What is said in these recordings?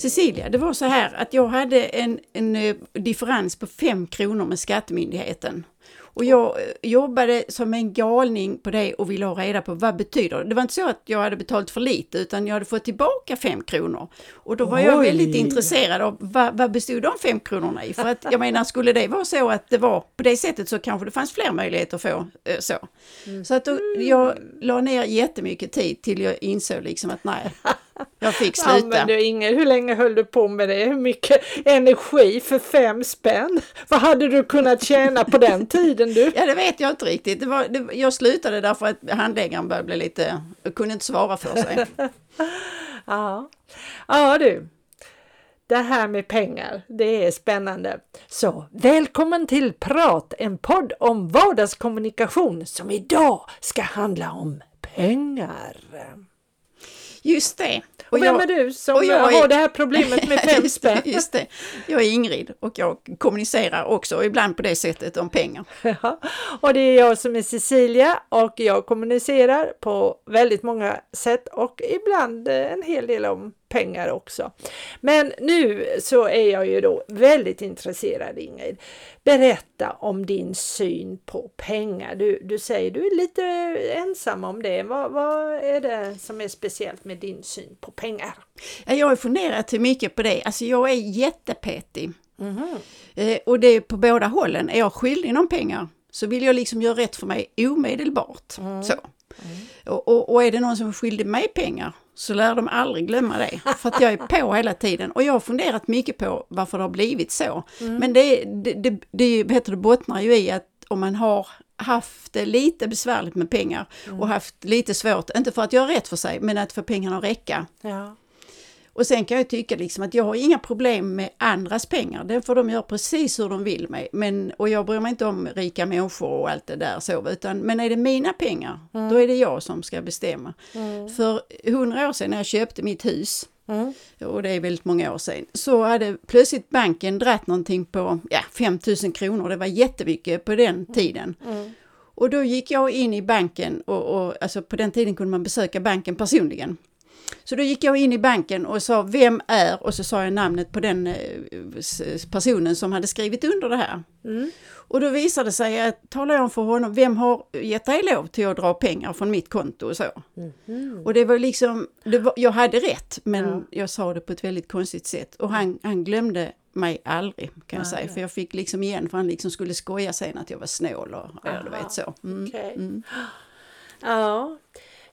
Cecilia, det var så här att jag hade en, en eh, differens på 5 kronor med Skattemyndigheten. Och jag eh, jobbade som en galning på det och ville ha reda på vad betyder det. Det var inte så att jag hade betalt för lite utan jag hade fått tillbaka 5 kronor. Och då var Oj. jag väldigt intresserad av vad, vad bestod de 5 kronorna i? För att jag menar, skulle det vara så att det var på det sättet så kanske det fanns fler möjligheter att få eh, så. Så att då, jag la ner jättemycket tid till jag insåg liksom att nej, jag fick sluta. Använde du Inger, hur länge höll du på med det? Hur mycket energi för fem spänn? Vad hade du kunnat tjäna på den tiden du? Ja, det vet jag inte riktigt. Det var, det, jag slutade därför att handläggaren började bli lite, kunde inte svara för sig. Ja, ja du. Det här med pengar, det är spännande. Så välkommen till Prat, en podd om vardagskommunikation som idag ska handla om pengar. Just det. Och vem är du som och jag har är- det här problemet med fem Just det, Just det. Jag är Ingrid och jag kommunicerar också ibland på det sättet om pengar. Ja, och det är jag som är Cecilia och jag kommunicerar på väldigt många sätt och ibland eh, en hel del om pengar också. Men nu så är jag ju då väldigt intresserad Ingrid. Berätta om din syn på pengar. Du, du säger du är lite ensam om det. Vad, vad är det som är speciellt med din syn på pengar? Ja, Jag har funderat mycket på det. Alltså jag är jättepetig. Eh, och det är på båda hållen. Är jag skyldig någon pengar så vill jag liksom göra rätt för mig omedelbart. Så. Och, och, och är det någon som är skyldig mig pengar så lär de aldrig glömma det. För att jag är på hela tiden. Och jag har funderat mycket på varför det har blivit så. Men det, det, det, det, du, det bottnar ju i att om man har haft det lite besvärligt med pengar och haft lite svårt, inte för att göra rätt för sig, men att få pengarna att räcka. Ja. Och sen kan jag tycka liksom att jag har inga problem med andras pengar. Det får de göra precis hur de vill med. Men, och jag bryr mig inte om rika människor och allt det där så. Utan, men är det mina pengar, då är det jag som ska bestämma. För hundra år sedan när jag köpte mitt hus, Mm. och det är väldigt många år sedan, så hade plötsligt banken dratt någonting på ja, 5 000 kronor. Det var jättemycket på den tiden. Mm. Och då gick jag in i banken och, och alltså på den tiden kunde man besöka banken personligen. Så då gick jag in i banken och sa vem är och så sa jag namnet på den eh, personen som hade skrivit under det här. Mm. Och då visade det sig att, talar jag om för honom, vem har gett dig lov till att dra pengar från mitt konto och så. Och det var liksom, det var, jag hade rätt men Ja. jag sa det på ett väldigt konstigt sätt. Och han, han glömde mig aldrig kan jag Nej, säga. För jag fick liksom igen för han liksom skulle skoja sen att jag var snål och ja, du vet så. Mm. okej. Mm. Ja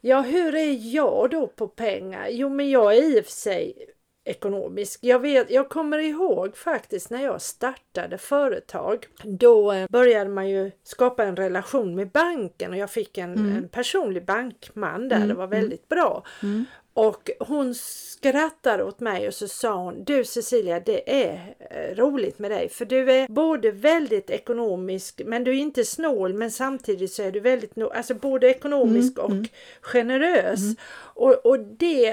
ja, hur är jag då på pengar? Jo, men jag är i och för sig ekonomisk. Jag, vet, jag kommer ihåg faktiskt när jag startade företag. Då eh, började man ju skapa en relation med banken och jag fick en, en personlig bankman där. Det var väldigt bra. Mm. Och hon skrattade åt mig och så sa hon Du Cecilia, det är eh, roligt med dig för du är både väldigt ekonomisk men du är inte snål men samtidigt så är du väldigt, no- alltså både ekonomisk och generös. Och, och det,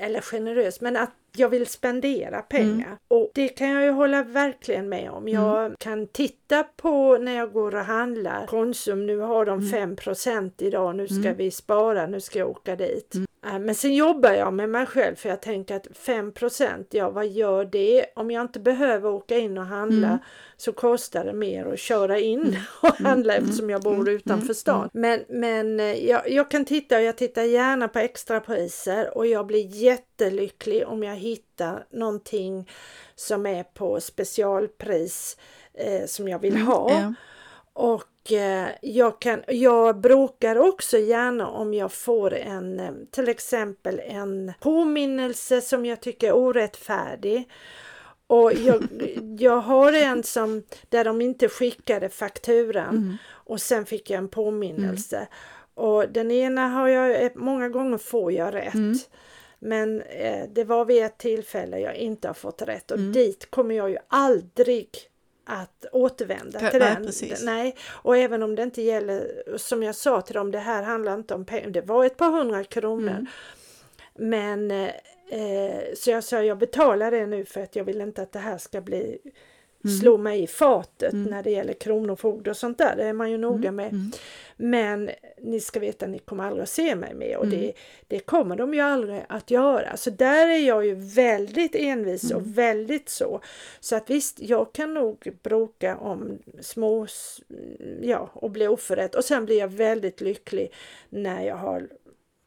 eller generös, men att jag vill spendera pengar. Och det kan jag ju hålla verkligen med om. Jag kan titta på när jag går och handlar. Konsum, nu har de 5% idag, nu ska vi spara, nu ska jag åka dit. Äh, Men sen jobbar jag med mig själv för jag tänker att 5% ja vad gör det? Om jag inte behöver åka in och handla så kostar det mer att köra in och handla eftersom jag bor utanför stan. Men, men eh, jag, jag kan titta och jag tittar gärna på extrapriser och jag blir jättelycklig om jag hittar någonting som är på specialpris eh, som jag vill ha. Ja. Och eh, jag, kan, jag bråkar också gärna om jag får en, eh, till exempel en påminnelse som jag tycker är orättfärdig. Och jag, jag har en som, där de inte skickade fakturan och sen fick jag en påminnelse. Och den ena har jag, eh, många gånger får jag rätt. Men eh, det var vid ett tillfälle jag inte har fått rätt och dit kommer jag ju aldrig att återvända Ja, till nej, den. precis. Nej, och även om det inte gäller, som jag sa till dem, det här handlar inte om pengar, det var ett par hundra kronor. Mm. Men eh, så jag sa jag betalar det nu för att jag vill inte att det här ska bli slå mig i fatet när det gäller kronofogde och sånt där. Det är man ju noga med. Men ni ska veta, ni kommer aldrig att se mig mer och det, det kommer de ju aldrig att göra. Så där är jag ju väldigt envis och väldigt så. Så att visst, jag kan nog bråka om små, ja, och bli oförrätt och sen blir jag väldigt lycklig när jag har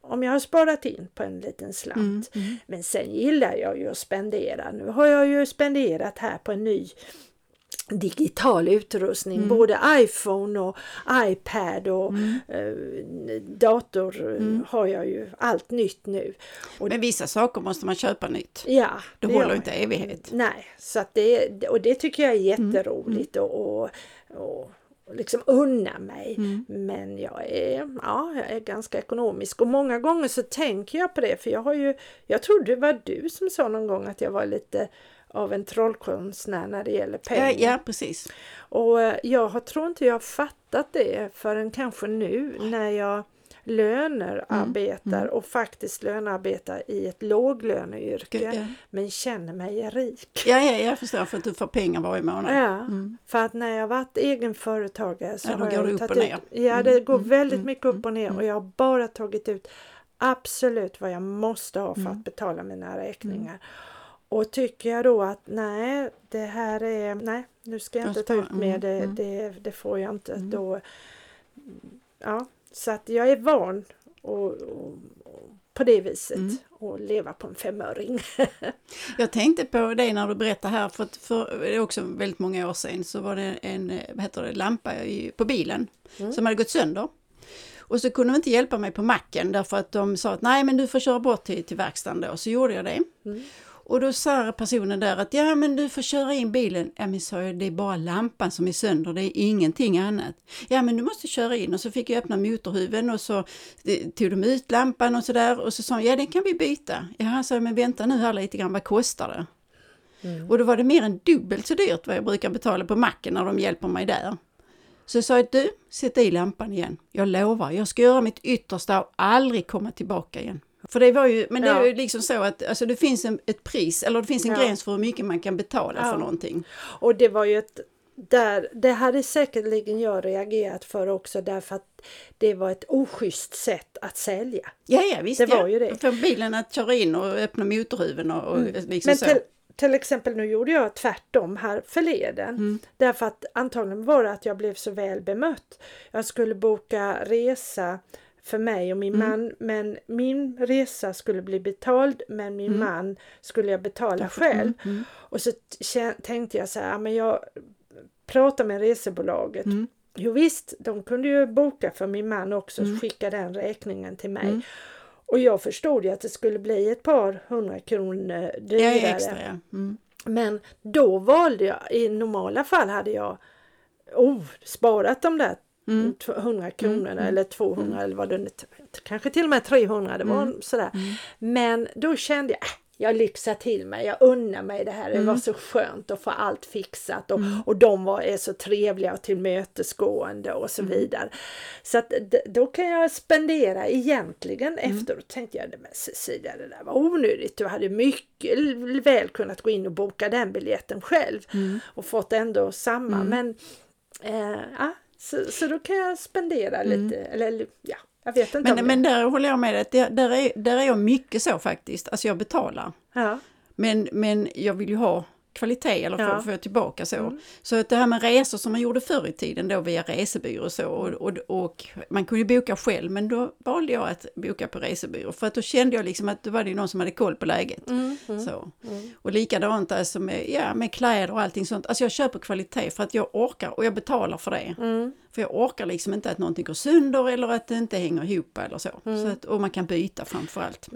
om jag har sparat in på en liten slant. Men sen gillar jag ju att spendera. Nu har jag ju spenderat här på en ny digital utrustning, både iPhone och iPad och eh, dator eh, har jag ju allt nytt nu. Och Men vissa saker måste man köpa nytt. ja, Det håller man. inte evighet. Nej, så att det, och det tycker jag är jätteroligt och, och, och liksom unna mig. Men jag är, ja, jag är ganska ekonomisk och många gånger så tänker jag på det för jag har ju, jag tror det var du som sa någon gång att jag var lite av en trollkonstnär när det gäller pengar. Ja, ja precis. Och eh, jag har, tror inte jag har fattat det förrän kanske nu när jag lönearbetar och faktiskt lönearbetar i ett låglöneyrke Ja. men känner mig rik. Ja, ja, jag förstår för att du får pengar varje månad. Ja, för att när jag varit egenföretagare så Ja, har jag tagit ut, ja det går väldigt mycket upp och ner och jag har bara tagit ut absolut vad jag måste ha för att betala mina räkningar. Och tycker jag då att nej, det här är, nej, nu ska jag inte ta ut mer, det, mm, det, det får jag inte. Då, ja, så att jag är van och, och, och på det viset och leva på en femöring. Jag tänkte på det när du berättade här, för, för det är också väldigt många år sedan så var det en eh, vad heter det, lampa i, på bilen som hade gått sönder. Och så kunde de inte hjälpa mig på macken därför att de sa att nej men du får köra bort till, till verkstaden då. Så gjorde jag det. Och då sa personen där att ja men du får köra in bilen. Ja men sa jag det är bara lampan som är sönder, det är ingenting annat. Ja men du måste köra in och så fick jag öppna motorhuven och så eh, tog de ut lampan och sådär och så sa de, ja den kan vi byta. Ja han sa men vänta nu här lite grann, vad kostar det? Och då var det mer än dubbelt så dyrt vad jag brukar betala på macken när de hjälper mig där. Så jag sa jag, du, sätt i lampan igen. Jag lovar, jag ska göra mitt yttersta och aldrig komma tillbaka igen. För det var ju, men det Ja. är ju liksom så att alltså det finns en, ett pris, eller det finns en Ja. gräns för hur mycket man kan betala Ja. för någonting. Och det var ju ett där, det hade säkerligen jag reagerat för också därför att det var ett oschysst sätt att sälja. Ja, ja visst. Det var ja. ju det. Få bilen att köra in och öppna motorhuven och, och liksom Men så. till, till exempel nu gjorde jag tvärtom här förleden. Mm. Därför att antagligen var det att jag blev så väl bemött. Jag skulle boka resa för mig och min Mm. man men min resa skulle bli betald men min man skulle jag betala själv. Mm. Och så tänkte jag så här, men jag pratar med resebolaget. Mm. Jo visst, de kunde ju boka för min man också Mm. och skicka den räkningen till mig. Och jag förstod ju att det skulle bli ett par hundra kronor dyrare. Ja, extra ja. Mm. Men då valde jag, i normala fall hade jag oh, sparat de där Mm. 100 kronorna eller 200 eller vad det nu kanske till och med 300 det var Mm. sådär. Men då kände jag, äh, jag lyxar till mig, jag unnar mig det här. Det Mm. var så skönt att få allt fixat och, och de var, är så trevliga och tillmötesgående och så Mm. vidare. Så att då kan jag spendera egentligen Mm. efteråt tänkte jag, men Cecilia det där var onödigt. Du hade mycket väl kunnat gå in och boka den biljetten själv Mm. och fått ändå samma. Men eh, ja, så, så då kan jag spendera lite, eller ja, jag vet inte Mm. Men, om men det. där håller jag med dig, att det- där är, där är jag mycket så faktiskt. Alltså jag betalar. Ja. Men, men jag vill ju ha kvalitet eller få, Ja. Mm. få tillbaka så. Så att det här med resor som man gjorde förr i tiden då via resebyrå och så och, och, och man kunde ju boka själv men då valde jag att boka på resebyrå för att då kände jag liksom att då var det någon som hade koll på läget. Mm, Så. Och likadant alltså med, ja, med kläder och allting sånt. Alltså jag köper kvalitet för att jag orkar och jag betalar för det. Mm. För jag orkar liksom inte att någonting går sönder eller att det inte hänger ihop eller så. Mm. så att, och man kan byta framförallt.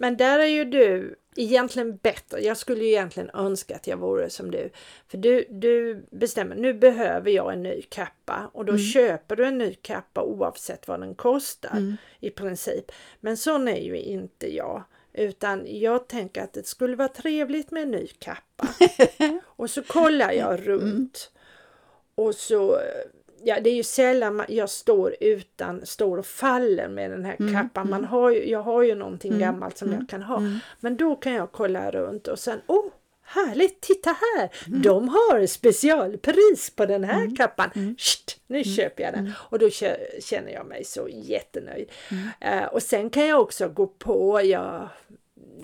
Men där är ju du egentligen bättre. Jag skulle ju egentligen önska att jag vore som du. För du, du bestämmer, nu behöver jag en ny kappa och då Mm. köper du en ny kappa oavsett vad den kostar Mm. i princip. Men sån är ju inte jag. Utan jag tänker att det skulle vara trevligt med en ny kappa. och så kollar jag runt. Och så, ja det är ju sällan man- jag står utan, står och faller med den här kappan. Man har ju, jag har ju någonting gammalt som jag kan ha. Men då kan jag kolla runt och sen, oh, Härligt, titta här! De har specialpris på den här kappan. Sht, nu köper jag den. Och då känner jag mig så jättenöjd. Eh, och sen kan jag också gå på, jag,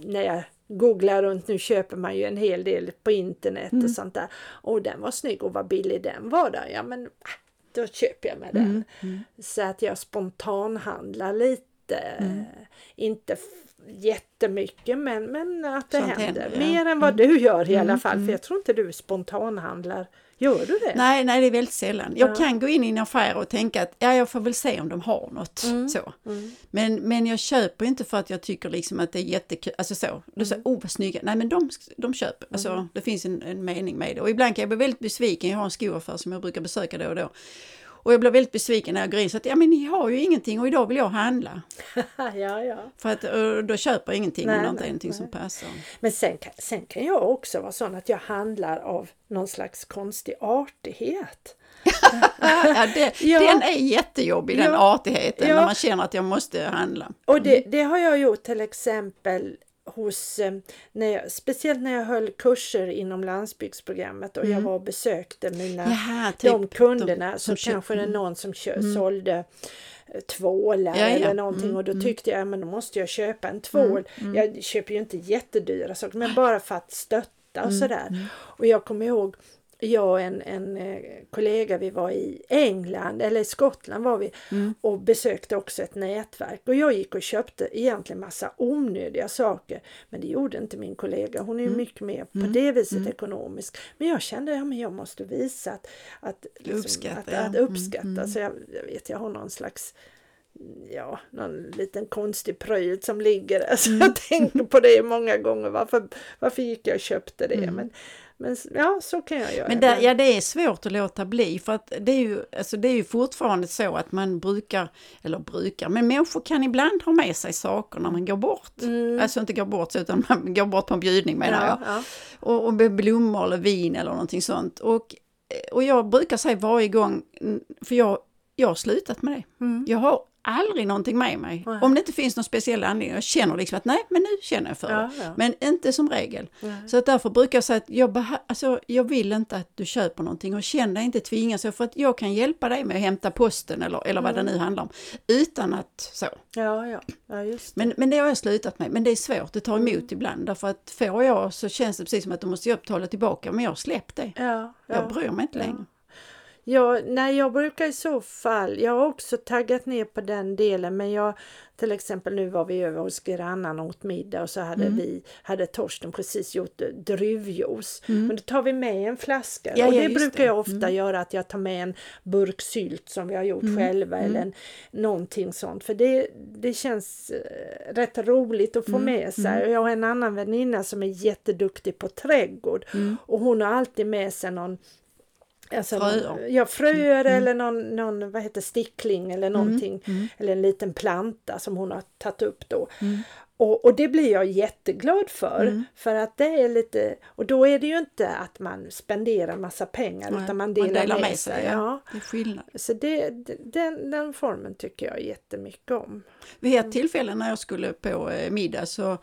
när jag googlar runt nu köper man ju en hel del på internet och sånt där. Och den var snygg och vad billig den var där. Ja men ah, då köper jag med den. Så att jag spontanhandlar lite. Inte f- jättemycket men, men att det Sånt händer. händer, ja. Mer än vad du gör i alla fall. För jag tror inte du spontanhandlar. Gör du det? Nej, nej, det är väldigt sällan. Jag Ja. kan gå in i en affär och tänka att ja, jag får väl se om de har något. Mm. Så. Men, men jag köper inte för att jag tycker liksom att det är jättekul. Alltså så, du säger, oh vad snygga. Nej men de, de köper. Alltså det finns en, en mening med det. Och ibland kan jag bli väldigt besviken. Jag har en skoaffär som jag brukar besöka då och då. Och jag blir väldigt besviken när jag går in så att ja men ni har ju ingenting och idag vill jag handla. ja, ja. För att eh, då köper jag ingenting Nej, om det inte är någonting nej. som passar. Men sen kan, sen kan jag också vara sån att jag handlar av någon slags konstig artighet. Ja, det, Ja. Den är jättejobbig den Ja. artigheten Ja. när man känner att jag måste handla. Och det, det har jag gjort till exempel hos, eh, när jag, speciellt när jag höll kurser inom landsbygdsprogrammet och jag var och besökte mina Jaha, typ de kunderna de som, som kanske det är någon som kö, sålde eh, tvålar Ja, ja. eller någonting och då tyckte jag men då måste jag köpa en tvål. Jag köper ju inte jättedyra saker men bara för att stötta och sådär. Och jag kommer ihåg jag och en, en eh, kollega, vi var i England eller i Skottland var vi och besökte också ett nätverk. Och jag gick och köpte egentligen massa onödiga saker men det gjorde inte min kollega. Hon är ju mycket mer på det viset ekonomisk. Men jag kände att ja, men jag måste visa att, att, liksom, Uppskatta, att, att uppskatta. Så jag, jag vet, jag har någon slags ja, någon liten konstig pryl som ligger där. Så jag tänker på det många gånger. Varför, varför gick jag och köpte det? Men, men ja, så kan jag göra. Men där, ja, det är svårt att låta bli för att det är, ju, alltså det är ju fortfarande så att man brukar, eller brukar, men människor kan ibland ha med sig saker när man går bort. Alltså inte går bort utan man går bort på en bjudning menar jag. Mm. ja, ja. Och, och blommor eller vin eller någonting sånt. Och, och jag brukar säga varje gång, mm, för jag, jag har slutat med det. Jag har aldrig någonting med mig. Nej. Om det inte finns någon speciell anledning. Jag känner liksom att nej, men nu känner jag för Ja, det. ja. Men inte som regel. Nej. Så att därför brukar jag säga att jag, alltså, jag vill inte att du köper någonting och känn dig inte tvingad. Så för att jag kan hjälpa dig med att hämta posten eller, eller vad det nu handlar om. Utan att så. Ja, ja, ja just det. Men, men det har jag slutat med. Men det är svårt, det tar emot ibland. Därför att får jag så känns det precis som att då måste jag betala tillbaka. Men jag har släppt det. Ja, Jag ja. bryr mig inte ja. längre. Ja, nej, jag brukar i så fall, jag har också taggat ner på den delen men jag till exempel nu var vi över hos grannen och åt middag och så hade Mm. vi, hade Torsten precis gjort druvjuice. Men då tar vi med en flaska Ja, och ja, det just brukar det. Mm. jag ofta göra att jag tar med en burk sylt som vi har gjort själva Mm. eller en, någonting sånt för det, det känns eh, rätt roligt att få Mm. med sig. Jag har en annan väninna som är jätteduktig på trädgård Mm. och hon har alltid med sig någon Alltså Fröer. Ja, fröer eller någon, någon vad heter stickling eller någonting. Eller en liten planta som hon har tagit upp då. Och, och det blir jag jätteglad för. För att det är lite, och då är det ju inte att man spenderar massa pengar Nej, utan man delar, med, sig. ja. Ja. Det är skillnad. Så det, den, den formen tycker jag jättemycket om. Vid ett tillfälle när jag skulle på eh, middag så,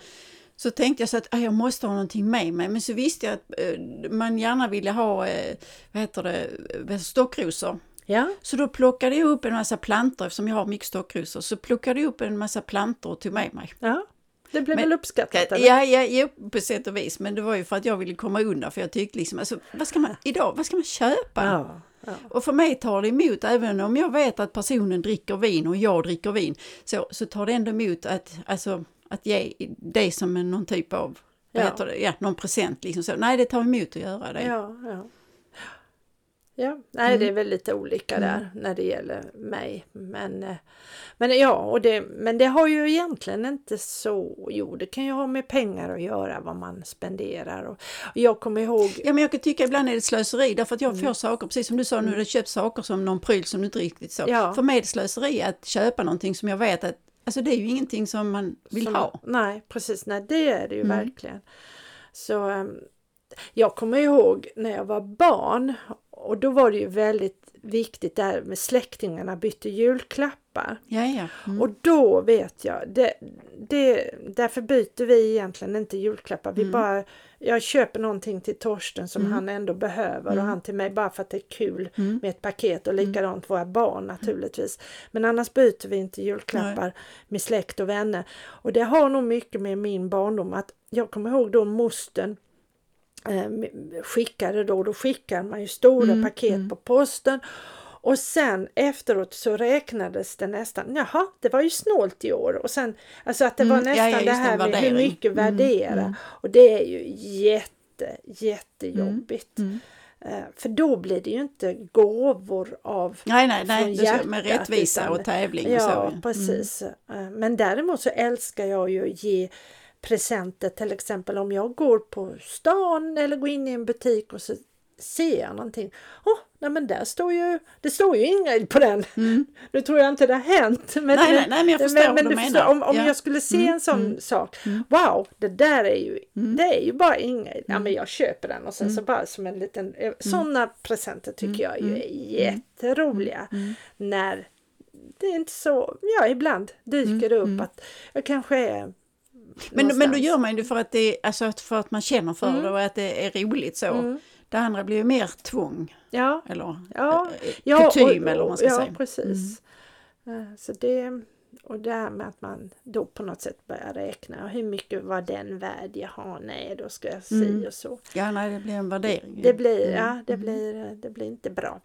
så tänkte jag så att ah, jag måste ha någonting med mig. Men så visste jag att eh, man gärna ville ha eh, vad heter det, eh, stockrosor. Ja, Så då plockade jag upp en massa plantor, eftersom jag har mycket stockrosor, så plockade jag upp en massa plantor och tog med mig. ja. Det blev Men- väl uppskattat? eller? Ja, ja, jo, på sätt och vis, men det var ju för att jag ville komma undan, för jag tyckte liksom, alltså, vad ska man, idag, vad ska man köpa? Ja, ja. Och för mig tar det emot, även om jag vet att personen dricker vin och jag dricker vin, så, så tar det ändå emot att, alltså, att ge det som en, någon typ av, vad Ja. heter det, ja, någon present liksom så. Nej, det tar emot att göra det. Ja, ja. Ja, nej det är väl lite olika där när det gäller mig. Men, eh, men ja, och det, men det har ju egentligen inte så, jo det kan ju ha med pengar att göra vad man spenderar. Och, och jag kommer ihåg, Ja, men jag kan tycka ibland är det slöseri därför att jag Mm. får saker, precis som du sa nu, du har köpt saker som någon pryl som du inte riktigt så. Ja. För mig är det slöseri att köpa någonting som jag vet att, alltså det är ju ingenting som man vill som- ha. Nej, precis, nej det är det ju verkligen. Så ehm, jag kommer ihåg när jag var barn och då var det ju väldigt viktigt där med släktingarna bytte julklappar. Ja, ja. Mm. Och då vet jag, det, det, därför byter vi egentligen inte julklappar. Vi Mm. bara, jag köper någonting till Torsten som Mm. han ändå behöver och Mm. han till mig bara för att det är kul Mm. med ett paket och likadant våra barn naturligtvis. Men annars byter vi inte julklappar med släkt och vänner. Och det har nog mycket med min barndom att jag kommer ihåg då mostern eh, skickade då, då skickar man ju stora Mm, paket mm. på posten och sen efteråt så räknades det nästan, jaha det var ju snålt i år och sen alltså att det var Mm, ja, nästan ja, det här med hur mycket Mm, värdera mm. och det är ju jätte jättejobbigt. Mm. Eh, För då blir det ju inte gåvor av Nej, nej, nej. från ska, med hjärtat, rättvisa utan- och tävling och så. Ja, precis. Eh, Men däremot så älskar jag ju att ge presenter till exempel om jag går på stan eller går in i en butik och så ser jag någonting. Åh, nej men där står ju, det står ju Ingrid på den. Mm. Nu tror jag inte det har hänt. Men, Nej, nej, nej, men jag förstår vad du du menar. om om Ja. jag skulle se Mm, en sån mm, sak, mm. wow, det där är ju, Mm. det är ju bara Ingrid. Ja Mm. men jag köper den och sen så bara som en liten, eh, sådana presenter tycker Mm, jag ju mm, är jätteroliga Mm. när det är inte så, ja ibland dyker det upp mm. att jag kanske är Men, men då någonstans. gör man ju det för att, det, alltså för att man känner för Mm. det och att det är roligt så. Mm. Det andra blir ju mer tvång Ja, eller Ja, eh, ja kutym eller vad man ska ja, säga. Mm. precis. Eh, Så det, och det här med att man då på något sätt börjar räkna. Hur mycket var den värd? Jaha, nej, då ska jag si Mm. och så. Ja, nej, det blir en värdering. Det blir, Mm. ja, det Mm. blir, det blir inte bra.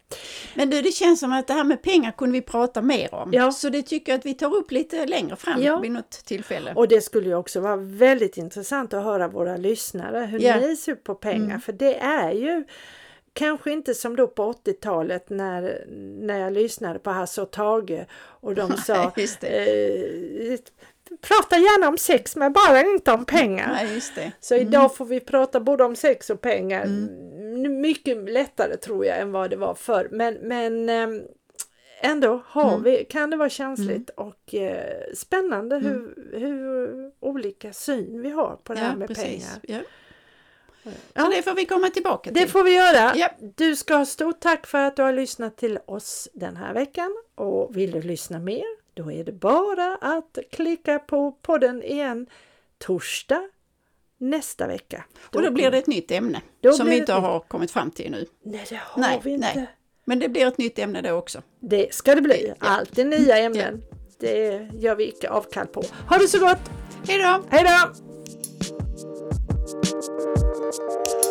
Men du, det känns som att det här med pengar kunde vi prata mer om. Ja. Så det tycker jag att vi tar upp lite längre fram Ja. vid något tillfälle. Och det skulle ju också vara väldigt intressant att höra våra lyssnare hur Ja. ni ser på pengar. Mm. För det är ju kanske inte som då på 80-talet när, när jag lyssnade på Hasse och Tage och de sa eh, prata gärna om sex men bara inte om pengar. Det. Så idag får vi prata både om sex och pengar. Mm. Mm, Mycket lättare tror jag än vad det var förr. Men, men ehm, ändå har Mm. vi, kan det vara känsligt och eh, spännande hur, hur olika syn vi har på det här Ja, med precis. pengar. Ja. Ja. Så det får vi komma tillbaka till. Det får vi göra. Ja. Du ska ha stort tack för att du har lyssnat till oss den här veckan. Och vill du lyssna mer, då är det bara att klicka på podden igen torsdag nästa vecka. och då blir det ett nytt ämne Då som vi inte har kommit fram till nu. Nej, det har Nej, vi inte. nej. Men det blir ett nytt ämne då också. Det ska det bli. Ja. Alltid nya ämnen. Det gör vi icke avkall på. Ha det så gott! Hej då! Hej då! Thank you.